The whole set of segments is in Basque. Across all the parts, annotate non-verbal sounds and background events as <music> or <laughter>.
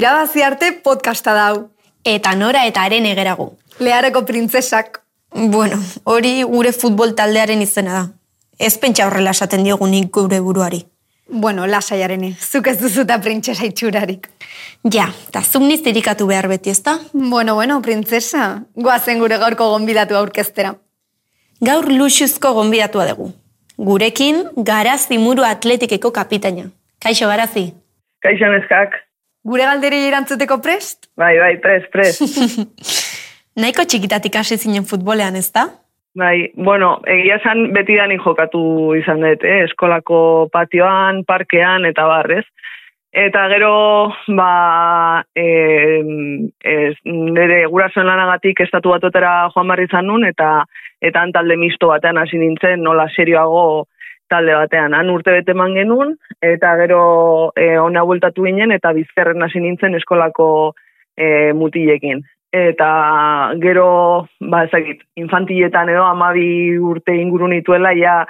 Irabazi arte podcasta dau. Eta nora eta haren egeragu. Lehareko printzesak. Bueno, hori gure futbol taldearen izena da. Ez pentsa horrela esaten diogunik gure buruari. Bueno, lasaiarene, zuk ez duzuta printzesa itxurarik. Ja, eta zuk niz dirikatu behar beti ezta? Bueno, bueno, printzesa, goazen gure gaurko gonbidatu aurkeztera. Gaur luxuzko gonbidatua dugu. Gurekin, Garazi Muru Atletikeko kapitaina. Kaixo, Garazi. Kaixo neskak. Gure galderi erantzuteko prest? Bai, bai, pres, pres. <laughs> Nahiko txikitatik hasi zinen futbolean, ezta? bai, bueno, egia esan beti dani jokatu izan dut, eh? eskolako patioan, parkean eta barrez. Eta gero, ba, e, ez, nire gurasoen lanagatik estatu batuetara joan barri izan nun, eta eta han talde misto batean hasi nintzen, nola serioago talde batean. Han urte bete man genuen, eta gero e, ona bueltatu ginen, eta bizkerren hasi nintzen eskolako e, mutilekin. Eta gero, ba ezagit, infantiletan edo amabi urte inguru nituela, ja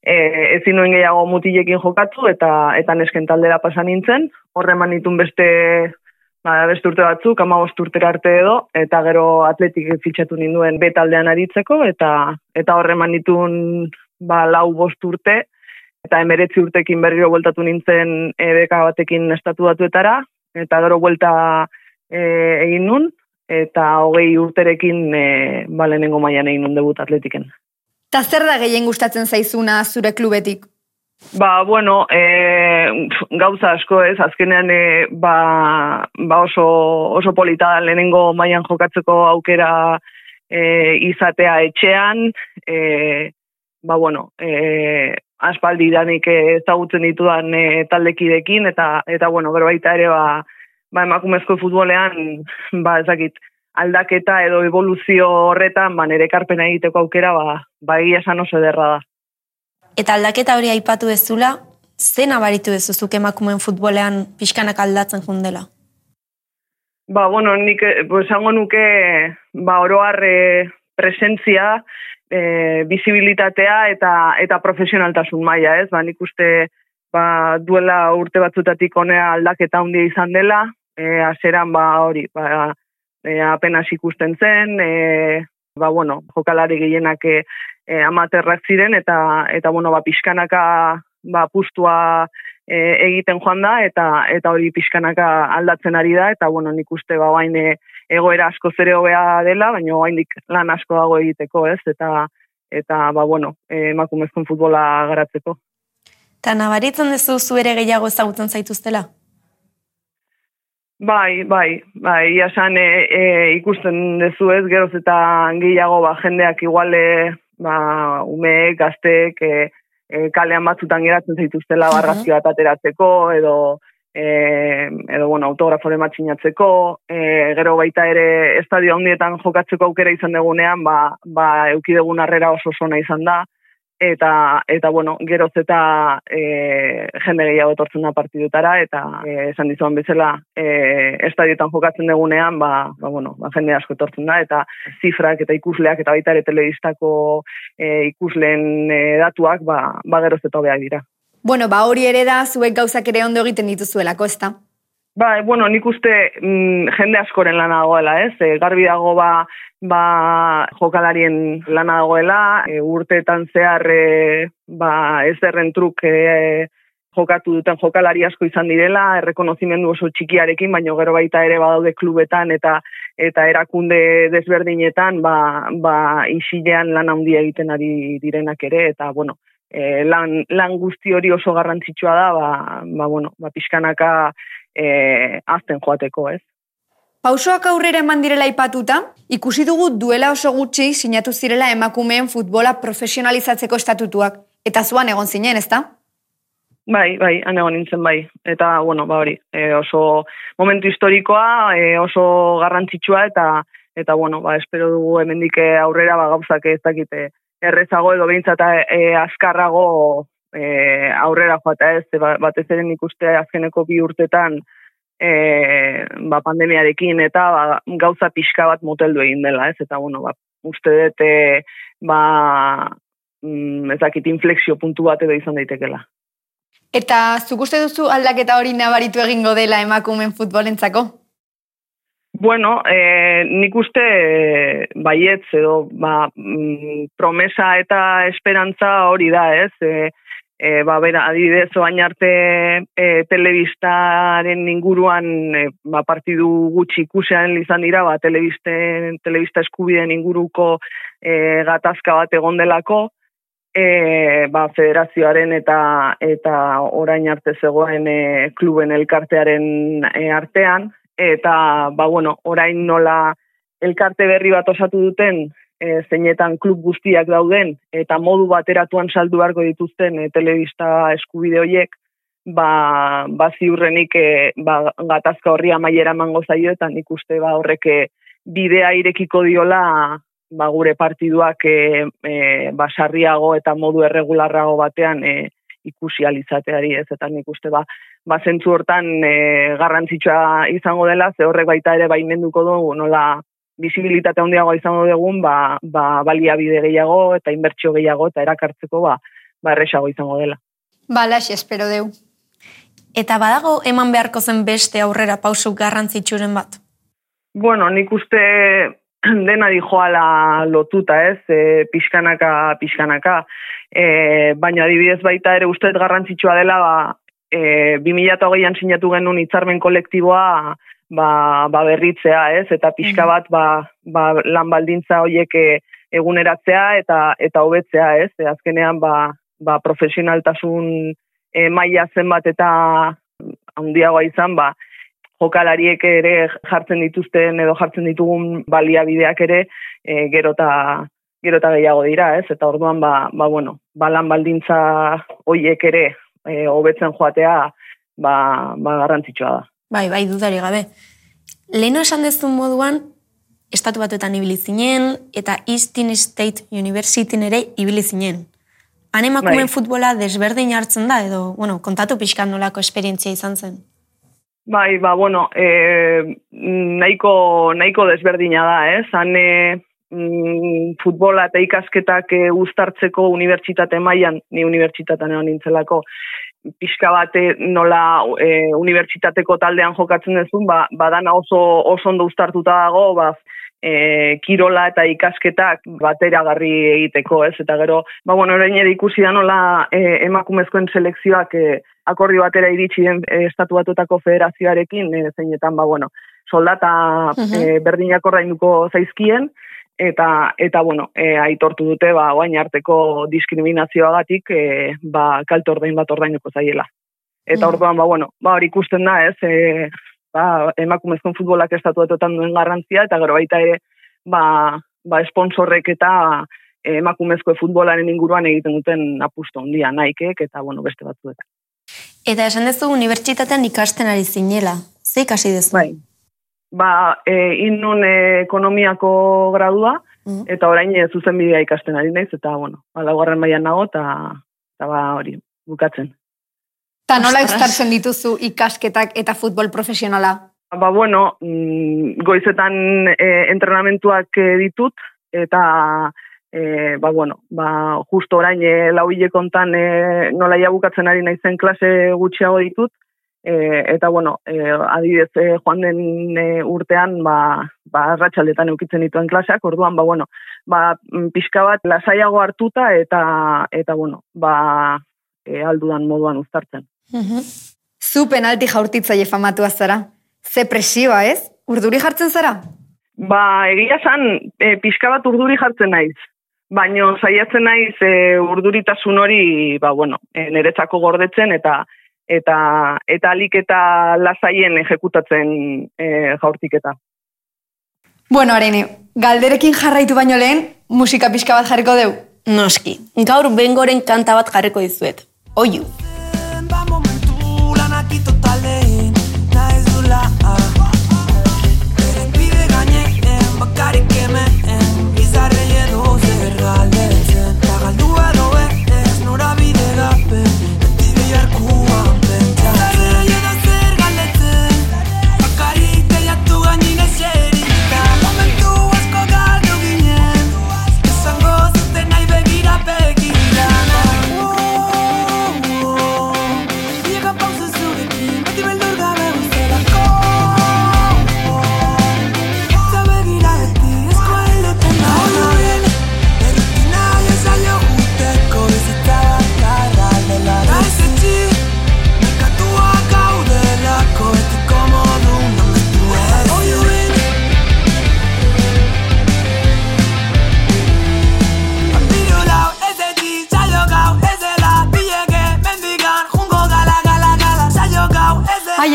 e, ezin nuen gehiago mutilekin jokatu, eta eta nesken taldera pasan nintzen. Horreman nitun beste ba, beste urte batzuk, ama urtera arte edo, eta gero atletik fitxatu ninduen betaldean aritzeko, eta eta horreman nitun ba, lau bost urte, eta emeretzi urtekin berriro bueltatu nintzen ebeka batekin estatu batuetara, eta gero buelta e, egin nun, eta hogei urterekin e, ba, lehenengo maian egin nun debut atletiken. Ta zer da gehien gustatzen zaizuna zure klubetik? Ba, bueno, e, gauza asko ez, azkenean e, ba, ba oso, oso polita lehenengo mailan jokatzeko aukera e, izatea etxean, e, ba, bueno, e, aspaldi danik ezagutzen ditudan e, taldekidekin, eta, eta bueno, gero baita ere, ba, ba emakumezko futbolean, ba, ezakit, aldaketa edo evoluzio horretan, ba, nire karpena egiteko aukera, ba, ba egia esan oso ederra da. Eta aldaketa hori aipatu dezula, zen abaritu dezuzuk emakumen futbolean pixkanak aldatzen jundela? Ba, bueno, nik esango nuke ba, oroar e, presentzia, e, visibilitatea eta eta profesionaltasun maila, ez? Ba, nik uste ba, duela urte batzutatik honea aldaketa handia izan dela, e, aseran ba, hori, ba, e, apenas ikusten zen, e, ba, bueno, jokalari gehienak e, amaterrak ziren, eta, eta bueno, ba, pixkanaka ba, pustua e, egiten joan da, eta eta hori pixkanaka aldatzen ari da, eta bueno, nik uste ba, bain e, egoera asko zere hobea dela, baina haindik lan asko dago egiteko, ez? Eta eta ba bueno, eh, emakumezkoen futbola garatzeko. Ta nabaritzen duzu zu ere gehiago ezagutzen zaituztela? Bai, bai, bai, ia san e, e, ikusten duzu ez, geroz eta gehiago ba, jendeak iguale ba, ume, gaztek, e, e, kalean batzutan geratzen zaituztela barrazki bat ateratzeko, edo e, edo bueno, autografore matxinatzeko, e, gero baita ere estadio handietan jokatzeko aukera izan degunean, ba, ba eukidegun arrera oso sona izan da, eta, eta bueno, geroz eta e, jende gehiago etortzen da partidutara, eta e, esan dizuan bezala e, estadioetan jokatzen degunean, ba, ba, bueno, ba, jende asko etortzen da, eta zifrak eta ikusleak eta baita ere telebistako e, ikusleen e, datuak, ba, ba geroz eta hobeak dira. Bueno, ba hori ere da, zuek gauzak ere ondo egiten dituzuelako, ezta? Ba, bueno, nik uste mm, jende askoren lana dagoela, ez? E, garbi dago ba, ba jokalarien lana dagoela, e, urteetan zehar e, ba, ez derren truk e, jokatu duten jokalari asko izan direla, errekonozimendu oso txikiarekin, baina gero baita ere badaude klubetan eta eta erakunde desberdinetan ba, ba isilean lan handia egiten ari direnak ere, eta bueno, e, lan, lan guzti hori oso garrantzitsua da, ba, ba, bueno, ba, pixkanaka e, azten joateko, ez? Pausoak aurrera eman direla ipatuta, ikusi dugu duela oso gutxi sinatu zirela emakumeen futbola profesionalizatzeko estatutuak. Eta zuan egon zinen, ezta? Bai, bai, han egon nintzen bai. Eta, bueno, ba hori, e, oso momentu historikoa, e, oso garrantzitsua, eta, eta bueno, ba, espero dugu hemendik aurrera ba, gauzak ez dakite errezago edo behintzat e, azkarrago e, aurrera joata ez, ba, batez ere ikuste azkeneko bi urtetan e, ba, pandemiarekin eta ba, gauza pixka bat moteldu egin dela ez, eta bueno, ba, uste dut e, ba, mm, ezakit inflexio puntu bat edo izan daitekela. Eta zuk uste duzu aldaketa hori nabaritu egingo dela emakumen futbolentzako? Bueno, e, nik uste e, baietz edo ba, mm, promesa eta esperantza hori da, ez? E, e, ba, bera, adibidez, oain arte e, telebistaren inguruan e, ba, partidu gutxi ikusean izan dira, ba, telebista eskubideen inguruko e, gatazka bat egon delako, e, ba, federazioaren eta eta orain arte zegoen e, kluben elkartearen e, artean, eta ba bueno, orain nola elkarte berri bat osatu duten e, zeinetan klub guztiak dauden eta modu bateratuan saldu beharko dituzten e, telebista eskubide horiek ba, ba ziurrenik e, ba, gatazka horri amaiera mango zaio eta nik uste ba horrek bidea irekiko diola ba, gure partiduak e, e, basarriago eta modu erregularrago batean e, ikusi alizateari ez eta nik uste ba, ba zentzu hortan e, garrantzitsua izango dela, ze horrek baita ere baimenduko dugu, nola bizibilitate handiago izango dugun, ba, ba baliabide gehiago eta inbertsio gehiago eta erakartzeko ba, ba erresago izango dela. Bala, espero deu. Eta badago eman beharko zen beste aurrera pausu garrantzitsuren bat? Bueno, nik uste <clears throat> dena dijoala lotuta, ez, e, pixkanaka, pixkanaka. E, baina adibidez baita ere ustez garrantzitsua dela, ba, e, 2008an sinatu genuen hitzarmen kolektiboa ba, ba berritzea, ez, eta pixka bat ba, ba, lan baldintza horiek e, eguneratzea eta eta hobetzea, ez, e, azkenean ba, ba profesionaltasun e, maila zenbat eta handiagoa izan, ba, jokalariek ere jartzen dituzten edo jartzen ditugun baliabideak ere e, gerota gerota gehiago dira, ez? Eta orduan ba, ba bueno, balan baldintza hoiek ere e, hobetzen joatea ba, ba garrantzitsua da. Bai, bai, dudari gabe. Leheno esan dezun moduan, estatu batuetan ibili zinen, eta Eastin State University ere ibili zinen. Han emakumen bai. futbola desberdin hartzen da, edo, bueno, kontatu pixkan nolako esperientzia izan zen. Bai, ba, bueno, e, nahiko, nahiko desberdina da, ez? Eh? Han mm, futbola eta ikasketak e, uztartzeko unibertsitate mailan ni unibertsitatean egon nintzelako, pixka bate nola e, unibertsitateko taldean jokatzen dezun, ba, badana oso, oso ondo uztartuta dago, ba, e, kirola eta ikasketak bateragarri egiteko, ez? Eta gero, ba, bueno, orain ere ikusi da nola e, emakumezkoen selekzioak e, akordio batera iritsi den e, estatu batuetako federazioarekin, e, zeinetan, ba, bueno, soldata uh berdinak ordainduko zaizkien, eta eta bueno, e, aitortu dute ba orain arteko diskriminazioagatik e, ba kalte ordain bat ordainduko zaiela. Eta orduan ba bueno, ba hori ikusten da, ez? E, ba emakumezkoen futbolak estatuetan duen garrantzia eta gero baita ere ba ba sponsorrek eta emakumezko futbolaren inguruan egiten duten apustu handia Nikeek eta bueno, beste batzuetan. Eta esan duzu unibertsitatean ikasten ari zinela. Ze ikasi duzu? Bai. Ba, e, innun ekonomiako gradua, mm. eta orain e, zuzen bidea ikasten ari naiz, eta, bueno, alagarren baian nago, eta, eta ba, hori, bukatzen. Ta nola estartzen dituzu ikasketak eta futbol profesionala? Ba, bueno, mm, goizetan e, entrenamentuak e, ditut, eta e, ba, bueno, ba, justo orain e, lau kontan e, nola bukatzen ari naizen klase gutxiago ditut, e, eta bueno, e, adibidez e, joan den e, urtean, ba, ba, ratxaldetan eukitzen dituen klaseak, orduan, ba, bueno, ba, mm, pixka bat lasaiago hartuta, eta, eta bueno, ba, e, aldudan moduan uztartzen. Zu penalti jaurtitzaile famatu zara. Ze presioa, ez? Urduri jartzen zara? Ba, egia zan, e, pixka bat urduri jartzen naiz. Baina saiatzen naiz e, urduritasun hori, ba, bueno, e, niretzako gordetzen eta eta eta alik eta lasaien ejekutatzen e, jaurtiketa. Bueno, arene, galderekin jarraitu baino lehen, musika pixka bat jarriko deu? Noski, gaur bengoren kanta bat jarriko dizuet. Oiu!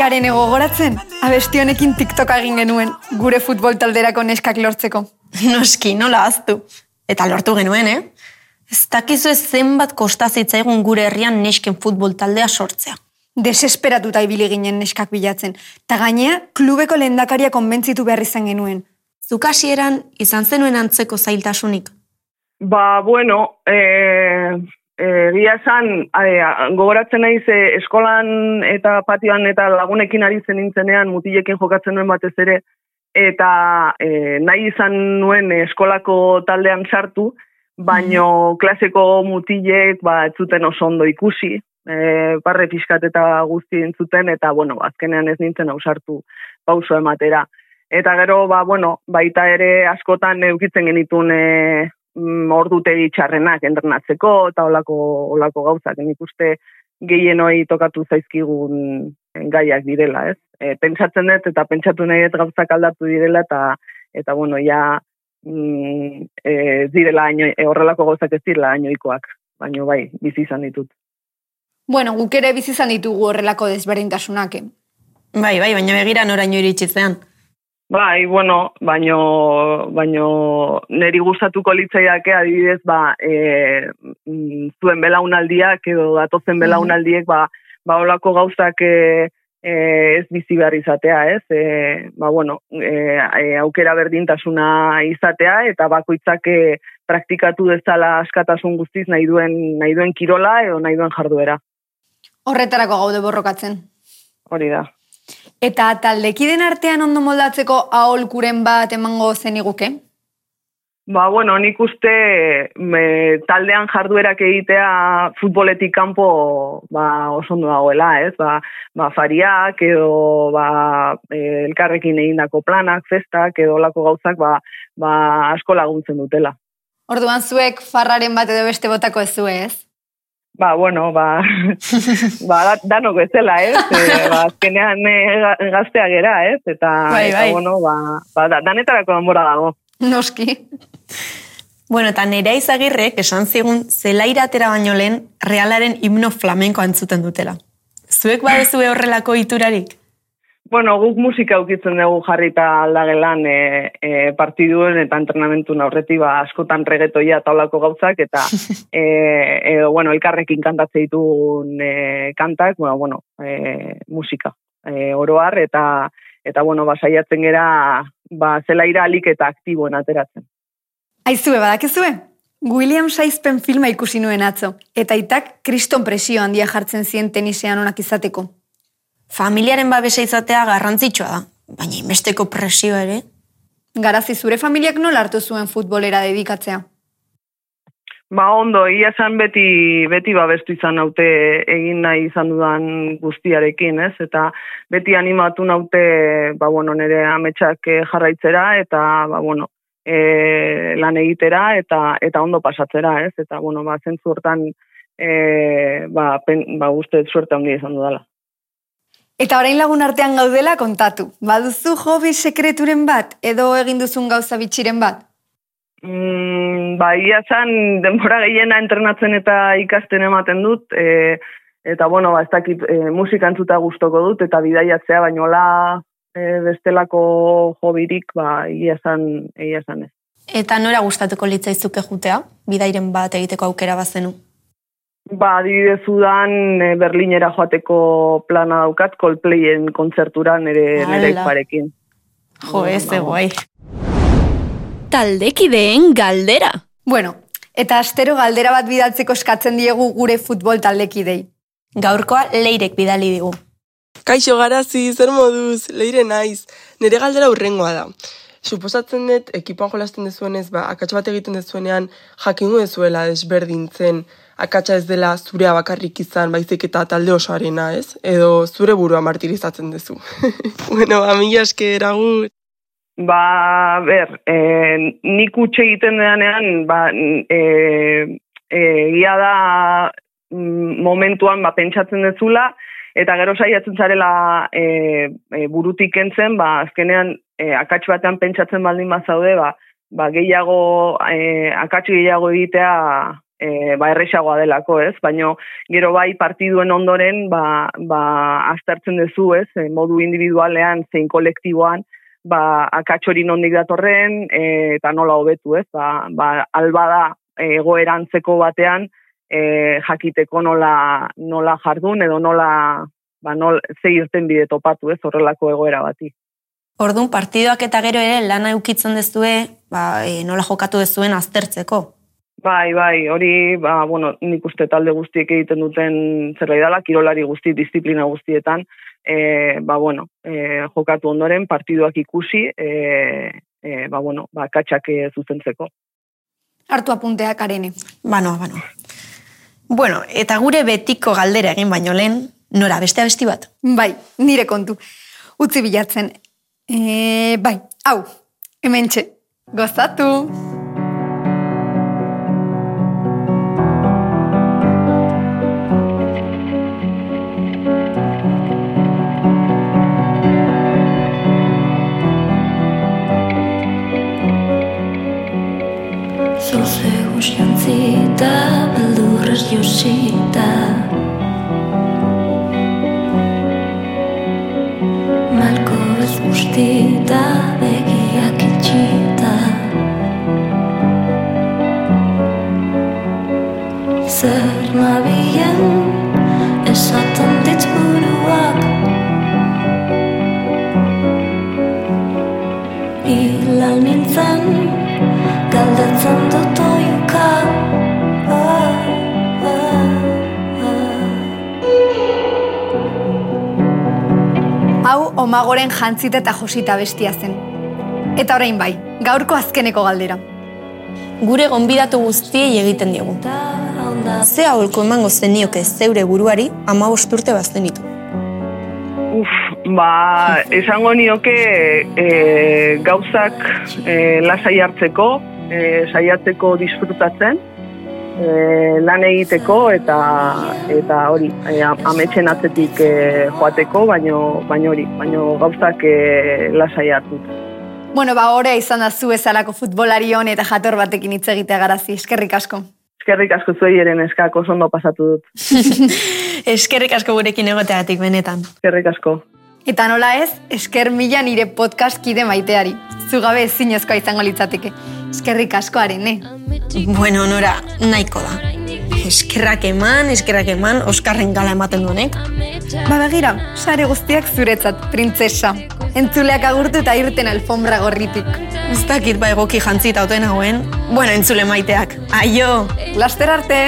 Aiaren egogoratzen, abesti honekin TikTok egin genuen, gure futbol talderako neskak lortzeko. Noski, nola aztu. Eta lortu genuen, eh? Ez dakizu ez zenbat kostazitzaigun gure herrian nesken futbol taldea sortzea. Desesperatuta ibili ginen neskak bilatzen, eta gainea klubeko lehendakaria konbentzitu behar izan genuen. Zuk hasieran izan zenuen antzeko zailtasunik. Ba, bueno, e, Egia esan, gogoratzen naiz e, eskolan eta patioan eta lagunekin ari zen nintzenean mutilekin jokatzen nuen batez ere, eta e, nahi izan nuen eskolako taldean sartu, baino mm. klaseko mutilek ba, ez zuten oso ondo ikusi, e, barre pixkat eta guzti entzuten, eta bueno, azkenean ez nintzen ausartu pauso ematera. Eta gero, ba, bueno, baita ere askotan eukitzen genitun e, ordutegi txarrenak entrenatzeko eta olako, olako gauzak. Nik uste gehienoi tokatu zaizkigun gaiak direla, ez? E, pentsatzen dut eta pentsatu nahi dut gauzak aldatu direla eta eta bueno, ja mm, e, direla aino, e, horrelako gauzak ez direla ainoikoak, baino bai, bizi izan ditut. Bueno, guk ere bizi izan ditugu horrelako desberdintasunak. Eh? Bai, bai, baina begira noraino iritsi zean. Bai, bueno, baino, baino neri gustatuko litzaiake adibidez, ba, e, zuen belaunaldiak edo datozen mhm. belaunaldiek, ba, ba olako gauzak e, ez bizi behar izatea, ez? E, ba, bueno, e, aukera berdintasuna izatea eta bakoitzak e, praktikatu dezala askatasun guztiz nahi duen, nahi duen kirola edo nahi duen jarduera. Horretarako gaude borrokatzen. Hori da. Eta taldekiden artean ondo moldatzeko aholkuren bat emango zen iguke? Ba, bueno, nik uste me, taldean jarduerak egitea futboletik kanpo ba, oso ondo dagoela, ez? Ba, ba, fariak edo ba, e, elkarrekin egindako planak, festak edo lako gauzak ba, ba, asko laguntzen dutela. Orduan zuek farraren bat edo beste botako ez zu, ez? Ba, bueno, ba, <laughs> ba danok bezala, ez? <laughs> E, ba, azkenean e, gaztea gera, ez? Eta, bai, eta bai. bueno, ba, ba da, danetarako denbora dago. Noski. Bueno, eta nera izagirrek esan zigun zelaira atera baino lehen realaren himno flamenko antzuten dutela. Zuek badezue horrelako iturarik? Bueno, guk musika ukitzen dugu jarrita aldagelan e, e, partiduen eta entrenamentu naurreti ba, askotan regetoia taulako gauzak eta <laughs> e, e, bueno, elkarrekin kantatze ditun e, kantak, bueno, bueno e, musika e, oroar eta eta bueno, basaiatzen gera ba, zela alik eta aktiboen ateratzen. Aizue, badakizue? William Shakespeare filma ikusi nuen atzo, eta itak kriston presio handia jartzen zien tenisean onak izateko. Familiaren babesa izatea garrantzitsua da, baina inbesteko presio ere. Garazi zure familiak nola hartu zuen futbolera dedikatzea? Ba ondo, ia zan beti, beti babestu izan naute egin nahi izan dudan guztiarekin, ez? Eta beti animatu naute, ba bueno, nire ametsak eh, jarraitzera, eta, ba bueno, e, lan egitera, eta eta ondo pasatzera, ez? Eta, bueno, ba, zentzu hortan, e, ba, pen, ba, guztet suerte ongi izan dudala. Eta orain lagun artean gaudela kontatu. Baduzu hobi sekreturen bat edo egin duzun gauza bitxiren bat? Mm, ba, ia zan, denbora gehiena entrenatzen eta ikasten ematen dut. E, eta, bueno, ba, ez dakit e, musika entzuta gustoko dut eta bidaiatzea, baino la e, bestelako hobirik, ba, ia zan, ia zan ez. Eta nora gustatuko litzaizuke jutea, bidairen bat egiteko aukera bazenu? Ba, adibidez udan e, Berlinera joateko plana daukat, Coldplayen kontzerturan ere nire iparekin. Jo, ez guai. Taldekideen galdera. Bueno, eta astero galdera bat bidaltzeko eskatzen diegu gure futbol taldekidei. Gaurkoa leirek bidali digu. Kaixo garazi, zer moduz, leire naiz. Nire galdera urrengoa da. Suposatzen dut, ekipoan jolasten dezuenez, ba, akatsa bat egiten dezuenean, jakingu dezuela desberdintzen, akatsa ez dela zurea bakarrik izan, baizik eta talde osoarena, ez? Edo zure burua martirizatzen duzu. <laughs> bueno, amila eske eragut. Ba, ber, e, nik utxe egiten denean, ba, e, e, ia da mm, momentuan ba, pentsatzen dezula, eta gero saiatzen zarela e, e, burutik entzen, ba, azkenean e, akats batean pentsatzen baldin bazaude, ba, ba, gehiago, e, akats gehiago egitea e, ba, erresagoa delako, ez? Baina gero bai partiduen ondoren ba, ba, aztertzen duzu, ez? E, modu individualean, zein kolektiboan, ba, akatxori nondik datorren, e, eta nola hobetu, ez? Ba, ba, alba da egoerantzeko batean, e, jakiteko nola, nola jardun edo nola ba, nol, ze irten bide topatu ez horrelako egoera bati. Orduan, partidoak eta gero ere lana eukitzen dezue, ba, e, nola jokatu dezuen aztertzeko. Bai, bai, hori, ba, bueno, nik uste talde guztiek egiten duten zerbait dela, kirolari guzti, disiplina guztietan, e, ba, bueno, e, jokatu ondoren, partiduak ikusi, e, e, ba, bueno, ba, katxak zuzentzeko. Hartu apunteak arene. Bano, bano. Bueno, eta gure betiko galdera egin baino lehen, nora, beste abesti bat? Bai, nire kontu. Utzi bilatzen. E, bai, hau, hemen txe, gozatu! preciositat Hau omagoren jantzita eta josita bestia zen. Eta orain bai, gaurko azkeneko galdera. Gure gonbidatu guztiei egiten diegu. Ze aholko emango zenioke zeure buruari ama urte baztenitu. Uf, ba, esango nioke e, gauzak e, lasai hartzeko, e, saiatzeko disfrutatzen, e, lan egiteko eta eta hori, e, ametxen atzetik e, joateko, baino, baino hori, baino gauzak e, lasai hartu. Bueno, ba, horea izan da zu ezalako futbolari hon eta jator batekin hitz egitea garazi. Eskerrik asko. Eskerrik asko zuei eren eskak oso ondo pasatu dut. <laughs> Eskerrik asko gurekin egoteagatik benetan. Eskerrik asko. Eta nola ez, esker mila nire podcast kide maiteari. Zugabe ezinezkoa izango litzateke. Eskerrik asko arene. Bueno, nora, nahiko da. Eskerrak eman, eskerrak eman, Oskarren gala ematen duenek. Ba begira, sare guztiak zuretzat, printzesa. Entzuleak agurtu eta irten alfombra gorritik. Ez dakit ba egoki jantzita hauten hauen. Bueno, entzule maiteak. Aio! Laster arte!